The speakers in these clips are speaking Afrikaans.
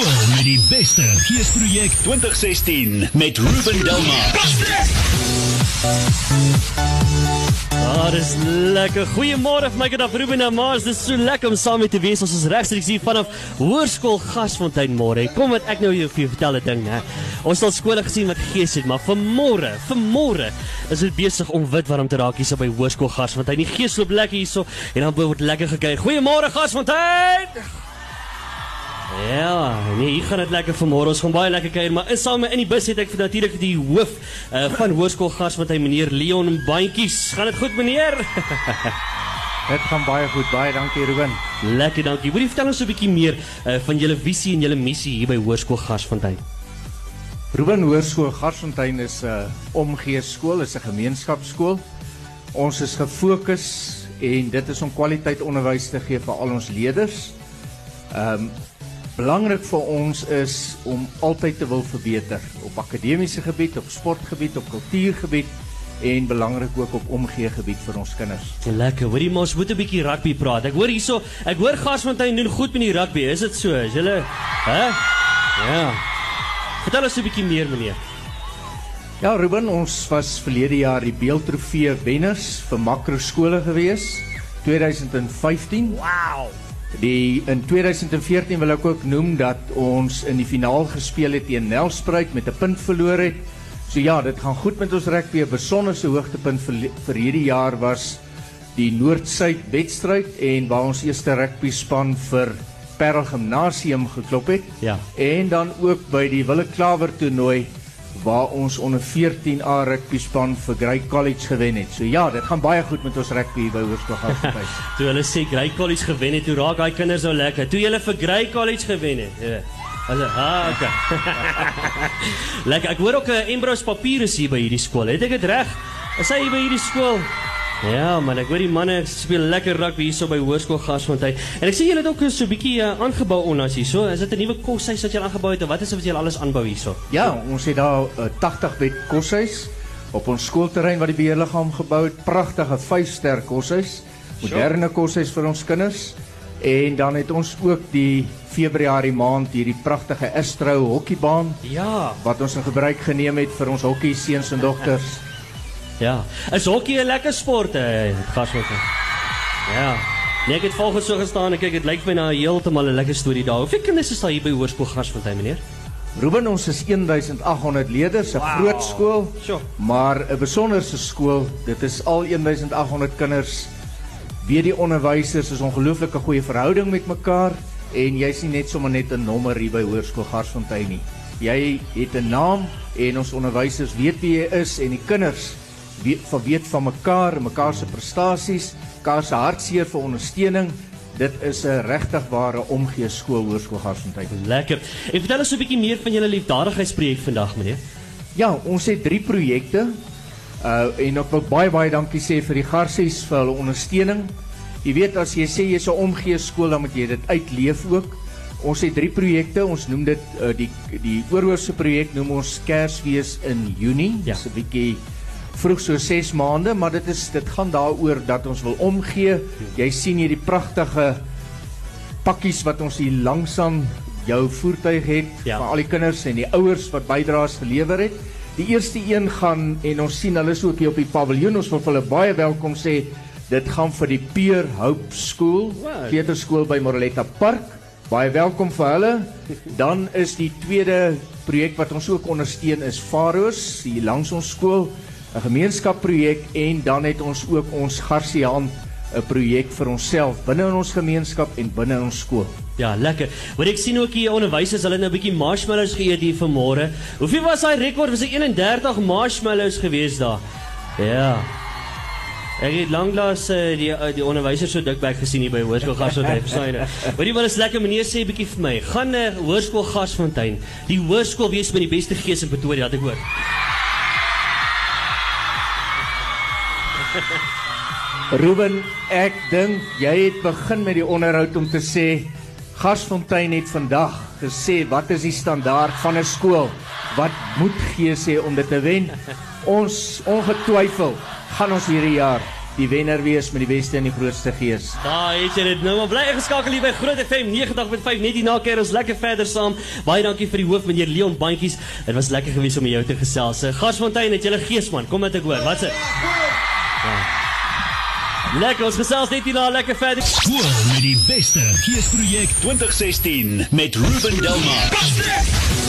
skool met die beste geesprojek 2016 met Ruben Delmar. Ah, dis lekker. Goeiemôre vir my gedag Ruben en Mars. Dis so lekker om saam met te wees. Ons is regstreeks hier vanaf Hoërskool Gasfontein môre. Kom wat ek nou jou vir vertel 'n ding, hè. Ons het skole gesien wat gees het, maar vanmôre, vanmôre is dit besig om wit warm te raak hier so by Hoërskool Gasfontein. Die gees loop lekker hierso en dan word lekker gekyk. Goeiemôre Gasfontein. Ja, nee, hier gaan dit lekker vanmôre. Ons gaan baie lekker kuier, maar is saam in die bus het ek vir natuurlik die hoof uh, van Hoërskool Gasfontein, meneer Leon Bandjies. Gaan dit goed, meneer? Dit gaan baie goed. Baie dankie Ruben. lekker, dankie. Wil jy vertel ons 'n bietjie meer uh, van julle visie en julle missie hier by Hoërskool Gasfontein? Ruben Hoërskool Garsfontein is 'n uh, omgee skool, is 'n gemeenskapskool. Ons is gefokus en dit is om kwaliteit onderwys te gee vir al ons leerders. Ehm um, belangrik vir ons is om altyd te wil verbeter op akademiese gebied, op sportgebied, op kultuurgebied en belangrik ook op omgee gebied vir ons kinders. Lekker. Hoorie mos moet 'n bietjie rugby praat. Ek hoor hierso, ek hoor Gasfontein doen goed met die rugby. Is dit so? Is julle hè? Ja. Vertel ons 'n bietjie meer, meneer. Ja, Ruben, ons was verlede jaar die beeldtrofee wenners vir makroskole gewees 2015. Wow. Die in 2014 wil ek ook noem dat ons in die finaal gespeel het teen Nelspruit met 'n punt verloor het. So ja, dit gaan goed met ons rugby. 'n Besonderse hoogtepunt vir vir hierdie jaar was die Noord-Suid wedstryd en waar ons eerste rugby span vir Parel Gimnasium geklop het. Ja. En dan ook by die Wille Klawer toernooi waar ons onder 14 A rugby span vir Grey College gewen het. So ja, dit gaan baie goed met ons rugby by Hoërskool Gauteng. Toe hulle sê Grey College gewen het, hoe raak daai kinders nou lekker. Toe hulle vir Grey College gewen het. Ja. Hulle ah, okay. lekker. Ek hoor ook 'n Embros papier is hier by hierdie skool. Het ek dit reg? Is hy by hierdie skool? Ja, man, ek hoor die manne speel lekker rugby hierso by Hoërskool Gasfontein. En ek sien julle het ook so 'n bietjie uh, aangebou onlangs hierso. Is dit 'n nuwe koshuis wat julle aangebou het of wat is dit wat julle alles aanbou hierso? Ja, ons het daar 'n uh, 80 bed koshuis op ons skoolterrein wat die beheerliggaam gebou het. Pragtige 5-ster koshuis. Moderne koshuis vir ons kinders. En dan het ons ook die Februarie maand hierdie pragtige Astro hokkiebaan Ja. wat ons in gebruik geneem het vir ons hokkie seuns en dogters. Ja. Is hokkie 'n lekker sport, eh, Gasfontein? Ja. Nee, ek het volgens so gestaan en kyk, dit lyk my na heeltemal 'n lekker storie daar. Hoeveel kinders is daar hier by Hoërskool Gasfontein, meneer? Ruben, ons is 1800 leerders, 'n Wow. groot skool, Sjoe. maar 'n besonderse skool. Dit is al 1800 kinders. Weet die onderwysers is ongelooflike goeie verhouding met mekaar en jy's nie net sommer net 'n nommer hier by Hoërskool Garsfontein nie. Jy het 'n naam en ons onderwysers weet wie jy is en die kinders weet van weet van mekaar, mekaar se prestasies, mekaar se hartseer vir ondersteuning. Dit is 'n regtig ware omgee skool Hoërskool Garsfontein. Lekker. En vertel ons 'n bietjie meer van julle liefdadigheidsprojek vandag, meneer. Ja, ons het drie projekte. Uh en ek wil baie baie dankie sê vir die Garsies vir hulle ondersteuning. Jy weet as jy sê jy's 'n omgee skool dan moet jy dit uitleef ook. Ons het drie projekte. Ons noem dit uh die die oorhoofse projek noem ons Kersfees in Junie. Ja. Dis 'n bietjie vroeg so 6 maande, maar dit is dit gaan daaroor dat ons wil omgee. Jy sien hierdie pragtige pakkies wat ons hier langsaan jou voertuig het Ja. vir al die kinders en die ouers wat bydraes gelewer het. Die eerste een gaan en ons sien hulle is ook hier op die paviljoen. Ons wil hulle baie welkom sê. Dit gaan vir die Peer Hope School, kleuterskool by Moreletta Park. Baie welkom vir hulle. Dan is die tweede projek wat ons ook ondersteun is Faros hier langs ons skool, 'n gemeenskapprojek en dan het ons ook ons Garsiaan 'n projek vir onsself binne in ons gemeenskap en binne in ons skool. Ja, lekker. Wat ek sien ook hier onderwysers, hulle het nou 'n bietjie marshmallows geëet hier vanmôre. Hoeveel was daai rekord? Was dit 31 marshmallows gewees daar? Ja. Ek het lanklaas uh, die uh, die onderwysers so dikbek gesien hier by Hoërskool Gasfontein, verstaan jy? nou? Jy wat is lekker meneer sê bietjie vir my. Gaan 'n uh, Hoërskool Gasfontein. Die hoërskool wees met die beste gees in Pretoria, het ek hoor. Ruben, ek dink jy het begin met die onderhoud om te sê Gasfontein het vandag gesê wat is die standaard van 'n skool? Wat moet gee sê om dit te wen? Ons ongetwyfeld gaan ons hierdie jaar die wenner wees met die beste en die grootste gees. Daar het jy dit nou maar bly geskakel hier by Groot FM 90.5 net hierna keer ons lekker verder saam. Baie dankie vir die hoof meneer Leon Bandjies. Dit was lekker gewees om met jou te gesels. Gasfontein het julle geesman. Kom met ek hoor. Wat se? Ja. Lekker, ons gesels net hierna lekker verder. Skool met die beste geesprojek 2016 met Ruben Delmar.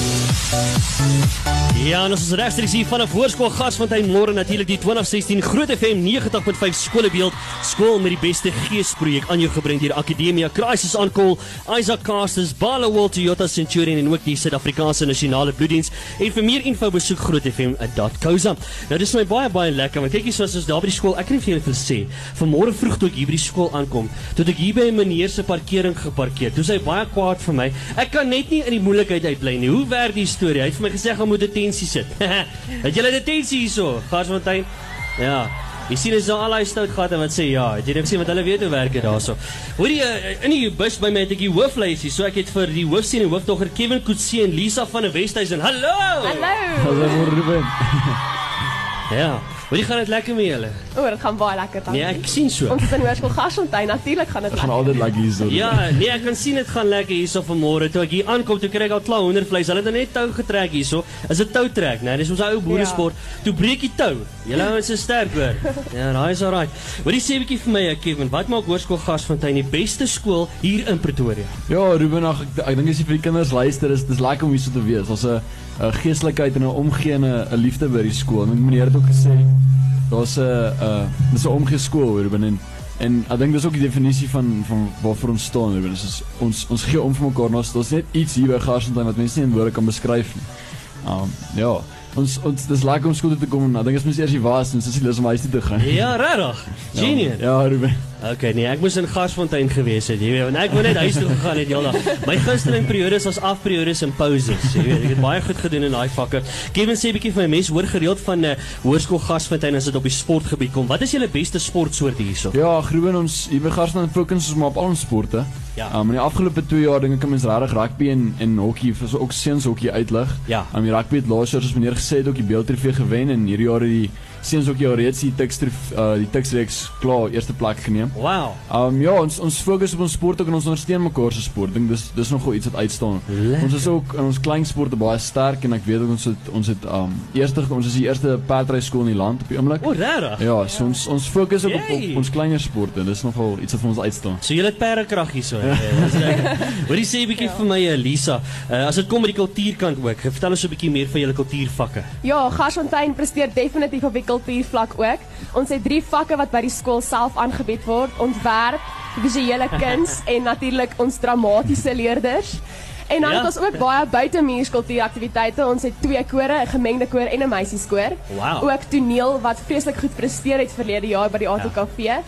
Ja, ons is regstreeks hier vanaf Hoërskool Gasfontein môre natuurlik die 2016 Groot FM 90.5 skoolbeeld skool met die beste geesprojek aan jou gebring deur Akademia Crisis Call, Isaac Casters, Barloworld Toyota Centurion en ook die Suid-Afrikaanse Nasionale Bloeddiens. En vir meer info besoek grootfm.co.za. Nou dis my baie baie lekker, want kyk hier soos ons daar by die skool, ek kan nie vir julle veel sê. Vanmôre vroeg toe ek hier by die skool aankom, toe ek hier by 'n meneer se parkering geparkeer. Toe sy baie kwaad vir my. Ek kan net nie in die moeilikheid uitbly nie. Hoe werk die storie? Hy het vir my gesê gaan moet detensie sit. het julle detensie hierso? Garsfontein? Ja. Jy sien is al daai stout gate wat sê ja. Het jy net gesien wat hulle weet hoe werk dit daarso? Hoorie uh, in die bus by my het ek die hooflys hier. So ek het vir die hoofsien en hoofdogter Kevin Kutse en Lisa van der Westhuizen. Hallo. Hallo. Hallo Ruben. Ja. Hoorie gaan dit lekker met julle? O, dit gaan baie lekker dan. Nee, ek sien so. Ons is in Hoërskool Gasfontein, natuurlik gaan dit Gaan lekker. altyd lekker hier so. Ja, nee, ek kan sien dit gaan lekker hierso vanmôre. Toe ek hier aankom, toe kry ek al klaar hoendervleis. Hulle het net tou getrek hierso. Is 'n toutrek, né? Nee? Dis ons ou boeresport. Ja. Toe breek die tou. Julle ouens is sterk hoor. Ja, daai is alright. Wat dis sê 'n bietjie vir my, Kevin, wat maak Hoërskool Gasfontein die beste skool hier in Pretoria? Ja, Ruben, ag, ek ek dink as jy vir die kinders luister, is dis lekker om hier so te wees. Ons 'n 'n geestelikheid en 'n omgee en 'n liefde by die skool. En meneer het ook gesê daar's 'n 'n dis 'n omgee skool, Ruben en en ek dink dis ook die definisie van van waarvoor ons staan, Ruben. Dis is ons ons gee om vir mekaar. Ons daar's net iets hier by Garsfontein wat mense nie in woorde kan beskryf nie. Um ja, ons ons dis lekker om skool toe te kom en ek dink as mens eers hier was, dan is dit lus om huis toe te gaan. Ja, regtig. Genius. Ja, ja Ruben. Okay, nee, ek moes in Gasfontein gewees het, jy weet, want ek wou net huis toe gegaan het heeldag. My gunsteling periodes was afperiodes en pauses, jy weet. Ek het baie goed gedoen in daai vakke. Kevin sê 'n bietjie vir my mense hoor gereeld van 'n uh, hoërskool Gasfontein as dit op die sportgebied kom. Wat is julle beste sportsoort hierso? Ja, Ruben, ons hier by Garsfontein fokus ons maar op al ons sporte. Ja. Um, in die afgelope 2 jaar dink ek mense regtig rugby en en hokkie, vir so ook seuns hokkie uitlig. Ja. Um, die rugby het laas jaar soos meneer gesê het ook die beeldtrofee gewen en hierdie jaar het die seuns hokkie alreeds die Tuxtref uh, die Tuxreeks klaar eerste plek geneem. Wow. Um ja, ons ons fokus op ons sport ook en ons ondersteun mekaar se sport. Dink dis dis nogal iets wat uitstaan. Lekker. Ons is ook in ons klein sporte baie sterk en ek weet ook ons het ons het um eerste ons is die eerste perdry skool in die land op die oomblik. O, regtig? Ja, so ons ons fokus ook op, op ons kleiner sporte. Dis nogal iets wat vir ons uitstaan. So julle het perdekrag hierso. Ja, dis lekker. Wat jy sê 'n bietjie vir my eh, Lisa, uh, as dit kom by die kultuurkant ook. Vertel ons 'n bietjie meer van julle kultuurvakke. Ja, Gasfontein presteer definitief op die kultuurvlak ook. Ons het drie vakke wat by die skool self aangebied word: ontwerp, visuele kuns en natuurlik ons dramatiese leerders. En dan Ja. het ons ook baie buitemuurs kultuuraktiwiteite. Ons het twee kore, 'n gemengde koor en 'n meisieskoor. Wow. Ook toneel wat vreeslik goed presteer het verlede jaar by die ATKV.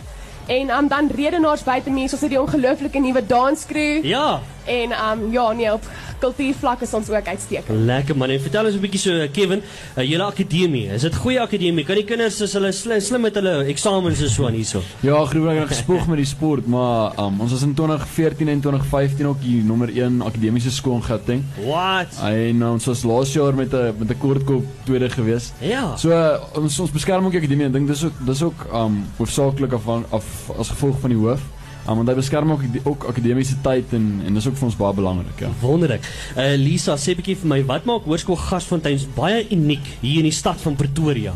En um, dan redenaars buitemuurs, ons het die ongelooflike nuwe danskrew. Ja, En um ja, nee, op kultuurvlak is ons ook uitstekend. lekker man. En vertel ons 'n bietjie so eh, Kevin, uh, julle akademie. Is dit goeie akademie? Kan die kinders as hulle slim, slim met hulle eksamens en so aan hierso? Ja, ek het gespoeg met die sport, maar um, ons was in 2014 en 2015 ook die nommer 1 akademiese skool in Gauteng. What? En uh, ons was laas jaar met 'n met 'n kortkop tweede gewees. Ja. So uh, ons ons beskerm ook die akademie. Ek dink dis ook dis ook um hoofsaaklik af, af as gevolg van die hoof. Um, want hy beskerm ook ook akademiese tyd en en dis ook vir ons baie belangrik, ja. Wonderlik. Uh Lisa, sê bietjie vir my, wat maak Hoërskool Gasfontein baie uniek hier in die stad van Pretoria?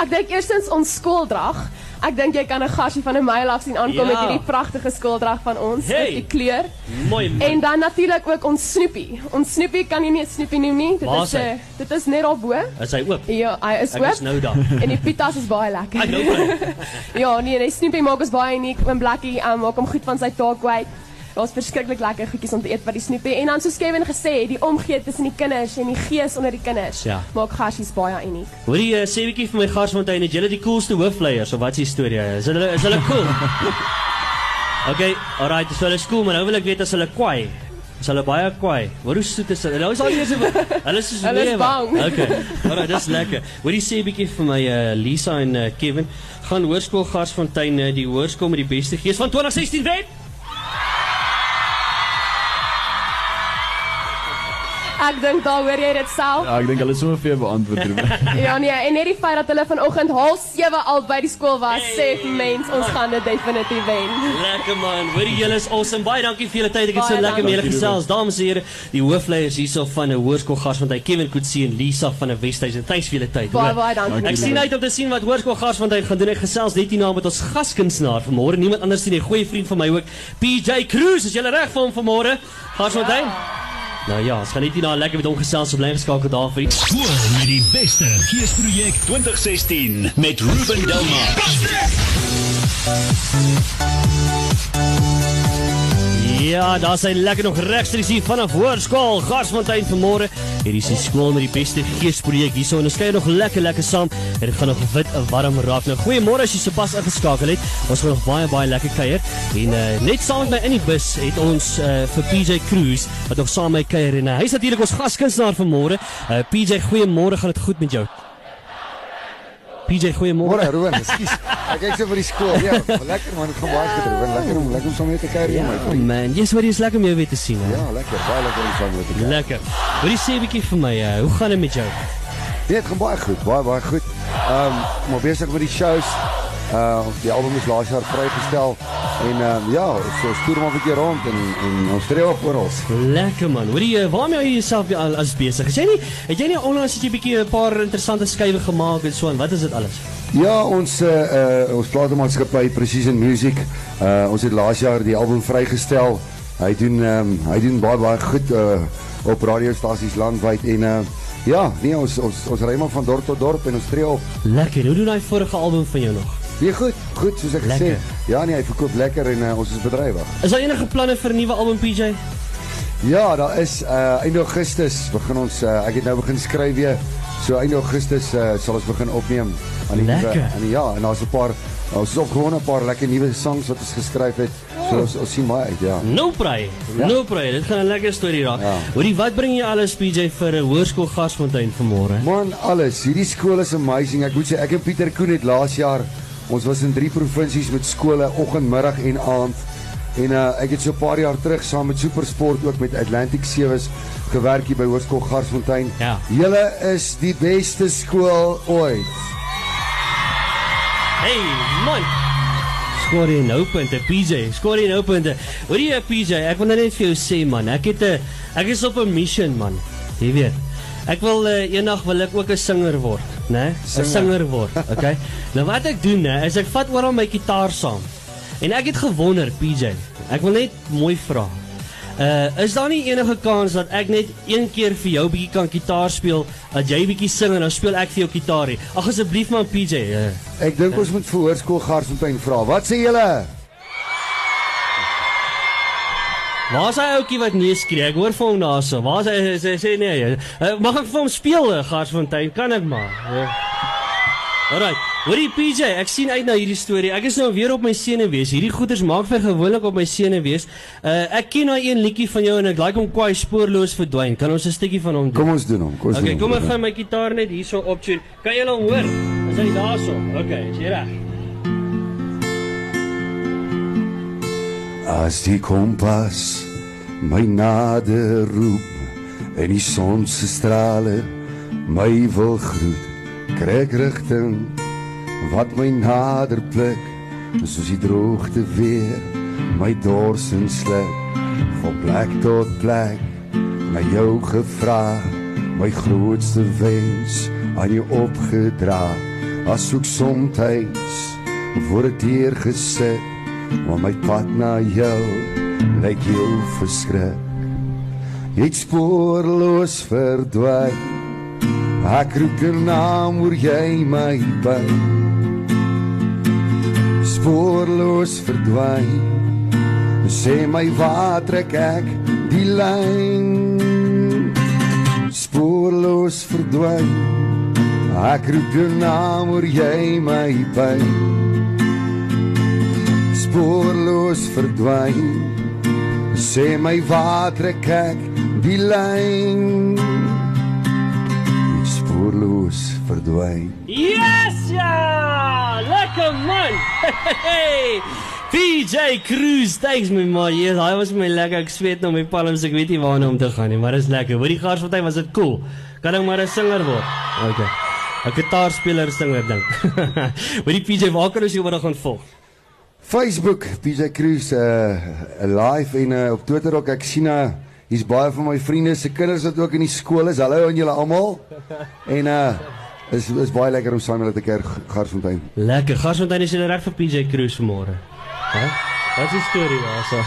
Ek dink eerstens ons skooldrag. Ek dink jy kan 'n gasie van 'n myl af sien aankom Ja. met hierdie pragtige skooldrag van ons Hey. met die kleur. Mooi man. En dan natuurlik ook ons snoepie. Ons snoepie kan jy nie 'n snoepie noem nie. Dit Waar is is hy? uh, dit is net daar bo. is hy oop? Ja, hy is Ek is oop. nou daar. En die pitas is baie lekker. Ek nou ja, nee, die snoepie maak ons baie uniek. Oom Blakkie um, maak hom goed van sy taak kwyt. Daar's verskriklik lekker goedjies om te eet by die snoepie. En dan soos Kevin gesê het, die omgee tussen die kinders en die gees onder die kinders Ja. maak gasies baie uniek. Hoorie, uh, sê 'n bietjie vir my Gasfontein, het julle die coolste hoofleiers of wat is die storie? Is hulle is hulle cool? Okay, alright, so hulle is cool, maar nou wil ek weet as hulle kwaai. Is hulle baie kwaai? Wat hoe soet is hulle? Nou is al eers hulle is soos Hulle is lewe. bang. Okay. Alright, dis lekker. Hoorie sê 'n bietjie vir my uh, Lisa en uh, Kevin, gaan Hoërskool Gasfontein uh, die hoërskool met die beste gees van 2016 wen? Ek dink daar hoor jy dit self. Ja, ek dink hulle is sommer vir jou beantwoord. Ruben. Ja nee, en net die feit dat hulle vanoggend half 7 al by die skool was, sê vir mens ons gaan dit definitief wen. Lekker man. Hoor jy julle is awesome. Baie dankie vir julle tyd. Ek het so lekker met julle dankie. gesels. Dames en here, die hoofleiers hierso van 'n hoërskool Garsfontein, Kevin Kutsie en Lisa van 'n Westhuizen. Thanks vir julle tyd. Baie baie dankie. Ek sien uit om te sien wat Hoërskool Garsfontein gaan doen. Ek gesels net hierna met ons gaskunstenaar vanmôre. Niemand anders nie, 'n goeie vriend van my ook, PJ Cruz. Is jy reg vir hom vanmôre? Garsfontein? Nou ja, ons gaan net hierna lekker met hom gesels. So bly geskakel daar vir. Skool met die beste geesprojek 2016 met Ruben Delmar. Ja, daar sy lekker nog regstreeks hier vanaf Hoërskool Garsfontein vanmôre. Hierdie is die skool met die beste geesprojek hierso en ons kuier nog lekker lekker saam. En dit gaan nog wit en warm raak. Nou goeiemôre as jy sopas ingeskakel het. Ons gaan nog baie baie lekker kuier. En uh, net saam met my in die bus het ons uh, vir PJ Cruz wat nog saam met my kuier en uh, hy's natuurlik ons gaskunstenaar vanmôre. Uh, PJ, goeiemôre, gaan dit goed met jou? PJ, goeiemôre. Môre Ruben, ekskuus. Ek kyk so vir die skool. Ja, lekker man, gaan goed Ruben. Lekker om lekker om saam te kuier Ja, my vriend. man, jy's maar jy's lekker om jou weer te sien. Hè? Ja, lekker, baie lekker om saam te kuier. Lekker. Jy sê 'n bietjie vir my, uh, hoe gaan dit met jou? Dit gaan baie goed, baie baie goed. Ehm, um, maar besig met die shows. Uh, die album is laas jaar vrygestel en um, ja, so stuur maar 'n bietjie rond en en ons tree op oral. Lekker man. Hoorie, uh, waarmee hou jy jouself al as besig? Is jy nie het jy nie onlangs het jy bietjie 'n paar interessante skuwe gemaak en so en wat is dit alles? Ja, ons uh, uh ons platenmaatskappy Precision Music. Uh ons het laas jaar die album vrygestel. Hy doen ehm um, hy doen baie baie goed uh op radiostasies landwyd en uh ja, nee ons ons ons ry maar van dorp tot dorp en ons tree op. Lekker. Hoe doen daai vorige album van jou nog? Nee, goed, goed soos ek gesê. Lekker. Ja, nee, hy verkoop lekker en uh, ons is bedrywig. Is daar enige planne vir 'n nuwe album PJ? Ja, daar is uh einde Augustus begin ons uh, ek het nou begin skryf weer. So einde Augustus uh, sal ons begin opneem aan die nuwe die ja, en daar's 'n paar ons is op gewoon 'n paar lekker nuwe songs wat ons geskryf het. So ons, ons sien baie uit, ja. No pray. Ja. No pray. Dit gaan 'n lekker storie raak. Ja. Hoorie, wat bring jy alles PJ vir 'n hoërskool Garsfontein vanmôre? Man, alles. Hierdie skool is amazing. Ek moet sê ek en Pieter Koen het laas jaar ons was in drie provinsies met skole oggend, middag en aand. En uh, ek het so 'n paar jaar terug saam met Supersport ook met Atlantic Sewes gewerk hier by Hoërskool Garsfontein. Ja. Julle is die beste skool ooit. Hey man. Skoor jy nou punte PJ? Skoor jy nou punte? Hoorie jy PJ, ek wil nou net vir jou sê man, ek het 'n ek is op 'n mission man. Jy weet. Ek wil uh, eendag wil ek ook 'n singer word, né? 'n Singer. Singer word, okay? nou wat ek doen hè, is ek vat oral my gitaar saam. En ek het gewonder PJ. Ek wil net mooi vra. Uh is daar nie enige kans dat ek net een keer vir jou bietjie kan gitaar speel, dat jy bietjie sing en dan speel ek vir jou gitaar? nie? Ag asseblief man PJ. Uh, Ek dink ons moet vir Hoërskool Garsfontein vra. Wat sê julle? Waar's hy ouetjie wat nee skree? Ek hoor vir hom daarso. Waar's hy sê sê nee. Uh, mag ek vir hom speel, uh, Garsfontein? Kan ek maar. Uh. Alright. Hoorie PJ, ek sien uit na hierdie storie. Ek is nou weer op my senuwees. Hierdie goeters maak vir gewoonlik op my senuwees. Uh ek ken daai een liedjie van jou en ek like hom kwai spoorloos verdwyn. Kan ons 'n stukkie van hom doen? Kom ons doen hom. Kom ons Okay, doen kom hom. ek gaan my gitaar net hierso optune. Kan jy hom hoor? Is hy daarso? Okay, is jy reg? As die kompas my nader roep en die son se strale my wil groet, kry ek rigting wat my nader pluk, soos die droogte weer my dors en sluk van plek tot plek na jou gevra, my grootste wens aan jou opgedra, as ook soms voor dit hier gesit Maar my pad na jou lyk jou verskrik. Jy spoorloos verdwyn. Ek roep jou naam oor jy my by. Spoorloos verdwyn. Sê my waar trek ek die lyn? Spoorloos verdwyn. Ek roep jou naam oor jy my by spoorloos verdwyn. Sê my waar trek ek die lyn? Spoorloos verdwyn. Yes ja! Lekker man. Hey. PJ Cruz, thanks my man. Ja, daai was my lekker. Ek sweet nou my palms, ek weet nie waarna om te gaan nie, maar dit is lekker. Hoor die Garsfontein was dit cool. Kan ek maar 'n singer word? Okay. 'n Gitaarspeler singer ding. Hoor die PJ, waar kan ons jou vandag gaan volg? Facebook, PJ Cruz uh live en uh, op Twitter ook. Ek sien uh hier's baie van my vriende se kinders wat ook in die skool is. Hallo aan julle almal. En uh is is baie lekker om saam met hulle te kerk Garsfontein. Lekker. Garsfontein is reg vir PJ Cruz vanmôre? Hæ? Wat die storie daarso?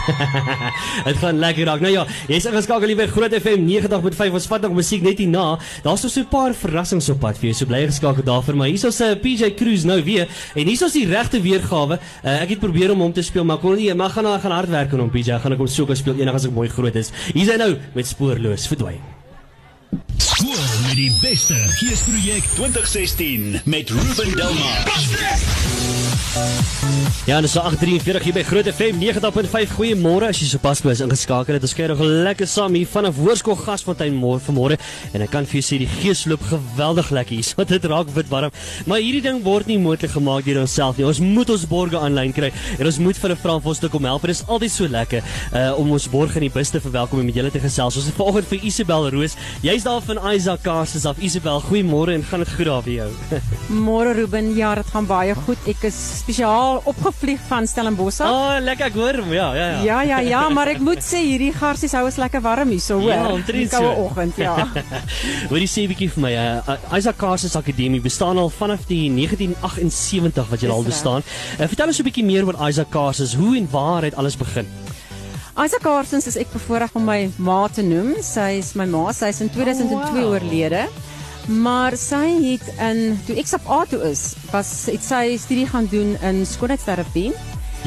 Dit gaan lekker raak. Nou ja, jy's ingeskakel hier by Groot FM 90.5. Ons vat nog musiek net hierna. Daar's so 'n paar verrassings op pad vir jou. So bly geskakel daarvoor. Maar hier's ons 'n PJ Cruz nou weer en hier's ons die regte weergawe. Uh, ek het probeer om hom te speel, maar kon nie. Maar gaan gaan hard werk aan hom PJ. Gaan ek hom soek speel eendag as ek mooi groot is. Hier's hy nou met spoorloos verdwyn. Met die beste. Hier's projek 2016 met Ruben Delmar. Ja, dis so 8:43 hier by Groot FM 90.5. Goeiemôre as jy sopas by is ingeskakel het. Ons kyk nog lekker saam hier vanaf Hoërskool Gasfontein môre vanmôre en ek kan vir jou sê die gees loop geweldig lekker hier. So dit raak wit warm. Maar hierdie ding word nie moontlik gemaak deur onsself nie. Ons moet ons borgers aanlyn kry en ons moet vir 'n vra vir ons te kom help. Dit is altyd so lekker uh, om ons borg in die bus te verwelkom en met julle te gesels. Ons het vanoggend vir Isabel Roos. Jy's daar van Isaac Cars af. Isabel, goeiemôre en gaan dit goed daar vir jou? Môre Ruben, ja, dit gaan baie goed. Ek is spesiaal opgevlieg van Stellenbosch. af. oh, lekker ek hoor. hom. Ja, ja, ja. Ja, ja, ja, maar ek moet sê hierdie garsies hou ons lekker warm hier so, hoor. Ja, omtrent Die koue so. oggend, ja. Hoorie sê 'n bietjie vir my, uh, Isaac Carses Akademie bestaan al vanaf die 1978 wat jy al bestaan. Uh, vertel ons 'n bietjie meer oor Isaac Carses. Hoe en waar het alles begin? Isaac Carsons is ek bevoorreg om my ma te noem. Sy is my ma, sy is in 2002 Oh, wow. oorlede. Maar sy het in toe ek sap A toe is, was het sy studie gaan doen in skoonheidsterapie.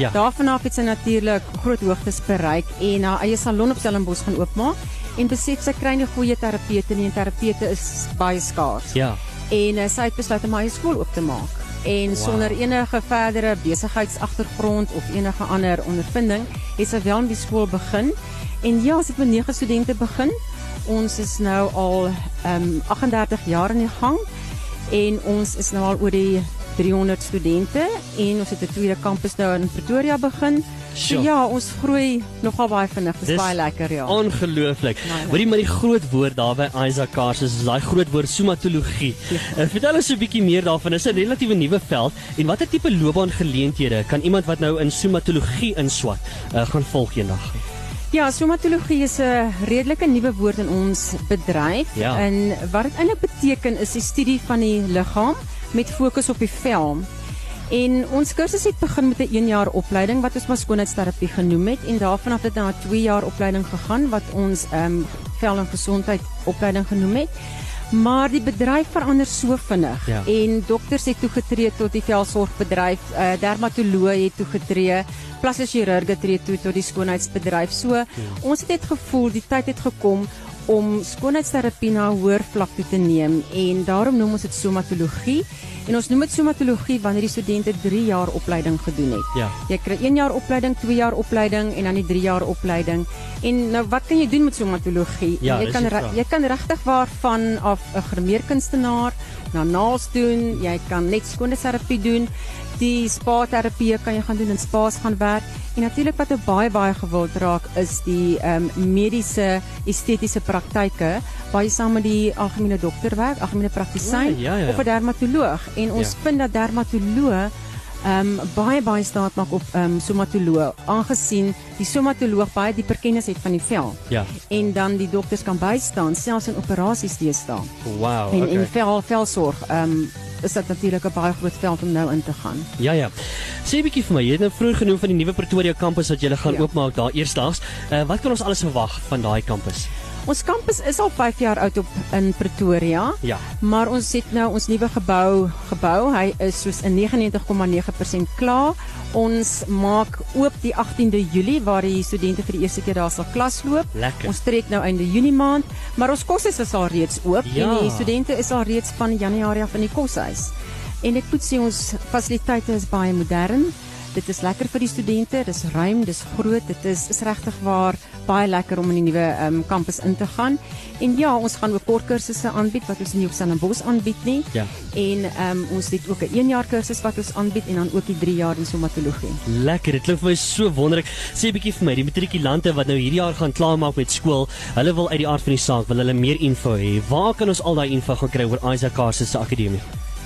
Ja. Daarvan af het sy natuurlik groot hoogtes bereik en haar eie salon op Stellenbosch gaan oopmaak en besef sy kry nie goeie terapeute nie en terapeute is baie skaars. Ja. en uh, sy het besluit om haar skool oop te maak en wow. sonder enige verdere besigheidsagtergrond of enige ander ondervinding het sy wel met die skool begin en ja, sy het met 9 studente begin. Ons is nou al um 38 jaar in die gang en ons is nou al oor die 300 studente en ons het 'n tweede kampus nou in Pretoria begin. So Sjoe. ja, ons groei nogal baie vinnig. Dis Dis baie lekker ja. Ongelooflik. Hoorie maar die groot woord daar by Isaac Carses is daai groot woord somatologie. Uh, vertel ons 'n bietjie meer daarvan. Dis 'n relatiewe nuwe veld en watter tipe loopbaangeleenthede kan iemand wat nou in somatologie inswat uh, gaan volg eendag? Ja, somatologie is 'n redelike nuwe woord in ons bedryf Ja. en wat dit eintlik beteken is die studie van die liggaam met fokus op die vel. En ons kursus het begin met 'n 1 jaar opleiding wat ons maar skoonheidsterapie genoem het en daarvan af het dit na 'n 2 jaar opleiding gegaan wat ons ehm um, vel en gesondheid opleiding genoem het. Maar die bedryf verander so vinnig Ja. en dokters het toegetree tot die velsorgbedryf, uh, dermatoloë het toegetree, plastiese chirurge tree toe tot die skoonheidsbedryf. So ons het net gevoel die tyd het gekom om skoonheidsterapie na 'n hoër vlak toe te neem en daarom noem ons dit somatologie en ons noem dit somatologie wanneer die studente 3 jaar opleiding gedoen het. Ja. Jy kry 1 jaar opleiding, 2 jaar opleiding en dan die 3 jaar opleiding. En nou wat kan jy doen met somatologie? Ja, jy kan die re- vraag. jy kan regtig waarvan af 'n grimeerkunstenaar na naels doen, jy kan net skoonheidsterapie doen. Die spa terapie kan jy gaan doen in spas gaan werk. En natuurlik wat baie baie gewild raak is die ehm um, mediese estetiese praktyke jy saam met die algemene dokter werk, algemene praktisyn ja, ja, ja. of 'n dermatoloog. En ons Ja. vind dat dermatoloog ehm um, baie baie staat maak op ehm um, somatoloog aangesien die somatoloog baie dieper kennis het van die vel. Ja. En dan die dokters kan bystaan selfs in operasies deesdae. Wow. En okay. en vel velsorg ehm um, is dit natuurlik 'n baie groot veld om nou in te gaan. Ja ja. Sê 'n bietjie vir my, jy het nou vroeër genoem van die nuwe Pretoria kampus wat julle gaan Ja. oopmaak daar eersdaags. Uh, wat kan ons alles verwag van daai kampus? Ons kampus is al 5 jaar oud op in Pretoria. Ja. Maar ons het nou ons nuwe gebou gebou. Hy is soos in 99,9% klaar. Ons maak oop die 18de Julie waar die studente vir die eerste keer daar sal klas loop. Lekker. Ons trek nou einde Junie maand, maar ons koshuis is al reeds oop Ja. en die studente is al reeds van Januarie af in die koshuis. En ek moet sê ons fasiliteite is baie modern. Dit is lekker vir die studente, dis ruim, dis groot, dit is is regtig waar baie lekker om in die nuwe ehm um, kampus in te gaan. En ja, ons gaan ook kort kursusse aanbied wat ons nie op Stellenbosch aanbied nie. Ja. En ehm um, ons het ook 'n 1 jaar kursus wat ons aanbied en dan ook die 3 jaar in somatologie. Lekker, dit klink vir my so wonderlik. Sê 'n bietjie vir my, die matrikulante wat nou hierdie jaar gaan klaarmaak met skool, hulle wil uit die aard van die saak, wil hulle meer info hê. Waar kan ons al daai info gaan kry oor Isaac Carson se akademie?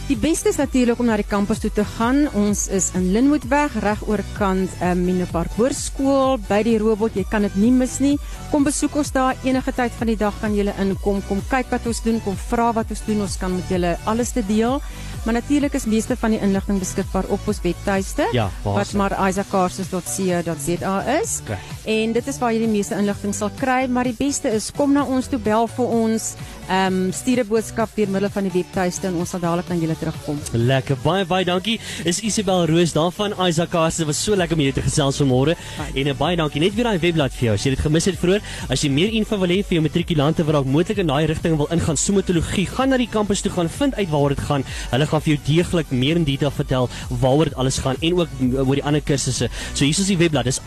Die beste is natuurlik om na die kampus toe te gaan. Ons is in Linwoodweg reg oorkant um, Minepark Hoërskool by die robot. Jy kan dit nie mis nie. Kom besoek ons daar enige tyd van die dag kan jy inkom. Kom kyk wat ons doen, kom vra wat ons doen. Ons kan met julle alles te deel. Maar natuurlik is meeste van die inligting beskikbaar op ons webtuiste Ja, wat maar isaaccarses.co.za is. Okay. En dit is waar jy die meeste inligting sal kry, maar die beste is kom na ons toe bel vir ons. Ehm um, stuur 'n boodskap deur middel van die webtuiste en ons sal dadelik na julle terugkom. Lekker, baie baie dankie. Is Isabel Roos daarvan Isaac. Dit was so lekker om jou te gesels vanmôre. En uh, baie dankie. Net weer daai webblad vir jou. As jy dit gemis het vroeër, as jy meer info wil hê vir jou matrikulante wat dalk moontlik in daai rigting wil ingaan, somatologie, gaan na die kampus toe gaan, vind uit waaroor dit gaan. Hulle gaan vir jou deeglik meer in detail vertel waaroor dit alles gaan en ook oor die ander kursusse. So hier is die webblad. Dis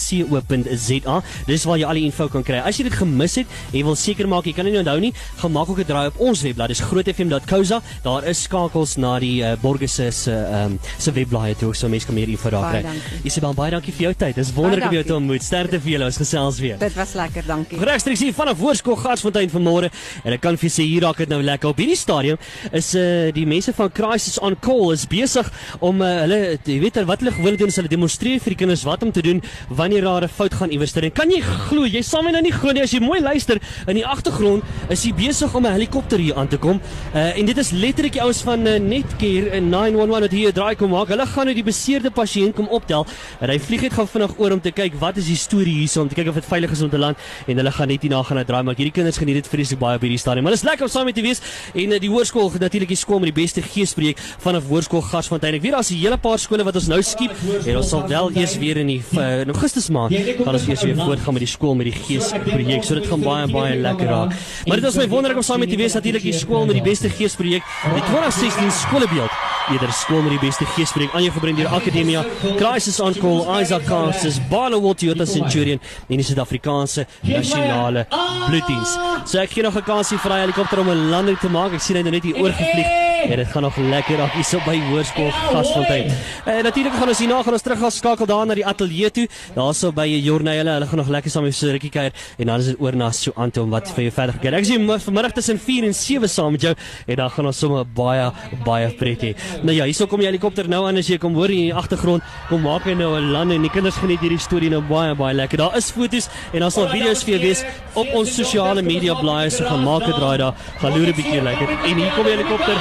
isaaccarstens.co.za. Dis waar jy al die info kan kry. As jy dit gemis het en jy wil seker maak jy kan dit nie onthou nie, gaan maak ook 'n draai op ons webblad. Dis grootfm.co.za. Daar is skakels na die uh, Borges se se ehm se webblaaie toe so mense kan meer info daar kry. Isabel, baie dankie vir jou tyd. Dis wonderlik om jou te ontmoet. Sterkte vir julle. Ons gesels weer. Dit was lekker, dankie. Regstreeks hier vanaf Hoërskool Garsfontein vanmôre en ek kan vir julle sê hier raak dit nou lekker op hierdie stadium is uh, die mense van Crisis on Call is besig om uh, hulle jy weet wat hulle gewoonlik doen is hulle demonstreer vir die kinders wat om te doen wanneer daar 'n fout gaan iewers ter en kan jy glo? Jy sal my nou nie glo nie. As jy mooi luister in die agtergrond is hy besig om 'n helikopter hier aan te kom. Uh, en dit is letterlik die ouens van uh, Netcare en 911 wat hier 'n draai kom maak. Hulle gaan nou die beseerde pasiënt kom optel. En hy vlieg net gou vinnig oor om te kyk wat is die storie hierso om te kyk of dit veilig is om te land. En hulle gaan net hierna gaan 'n draai maak hierdie kinders geniet dit vreeslik baie op hierdie stadium. Maar dit is lekker om saam met te wees. En uh, die hoërskool natuurlik die skool met die beste geesprojek vanaf hoërskool Garsfontein. Ek weet daar's 'n hele paar skole wat ons nou skiep. En ons sal wel eers weer in die uh, in Augustus maand gaan ons eers weer voortgaan met die skool met die geesprojek so dit gaan baie baie lekker raak. maar dit is my wonderlik om saam met te wees. Natuurlik die skool met die beste geesprojek die 2016 skolebeeld eerder skool met die beste geesprojek aan jou gebring deur Akademia Crisis on Call Isaac Carstens Barloworld Toyota Centurion en die Suid-Afrikaanse nasionale bloeddiens so ek gee nog 'n kansie vir daai helikopter om 'n landing te maak. Ek sien hy nou net hier oorgevlieg. en dit gaan nog lekker raak hier so by Hoërskool Gasfontein. En natuurlik gaan ons hierna gaan ons terug gaan skakel daar na die ateljee toe daarso by Jorney hulle hulle gaan nog lekker saam met so rukkie kuier en dan is dit oor na so aan toe om wat vir jou verder kyk ek sien vanmiddag tussen 4 en 7 saam met jou en dan gaan ons sommer baie baie pret hê. Nou ja hierso kom die helikopter nou aan as jy kom hoor in die agtergrond kom maak hy nou 'n landing en die kinders geniet hierdie storie nou baie baie lekker. Daar is foto's en daar sal video's vir jou wees op ons sosiale media blaaie so gaan maak 'n draai daar gaan loer 'n bietjie lekker en hier kom die helikopter.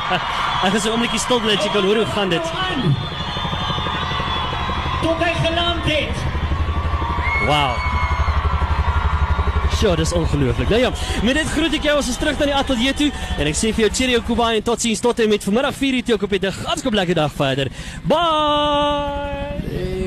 Ek is 'n oombliekie stil bly jy kan hoor hoe gaan dit. Tot hy geland het. Wow. Sjoe, dis ongelooflik. Nou ja, met dit groet ek jou as ons terug na die ateljee toe en ek sê vir jou cheerio Kuba en totsiens tot en met vanmiddag 4:00 toe op die dag. Hartskoop lekker dag verder. Bye.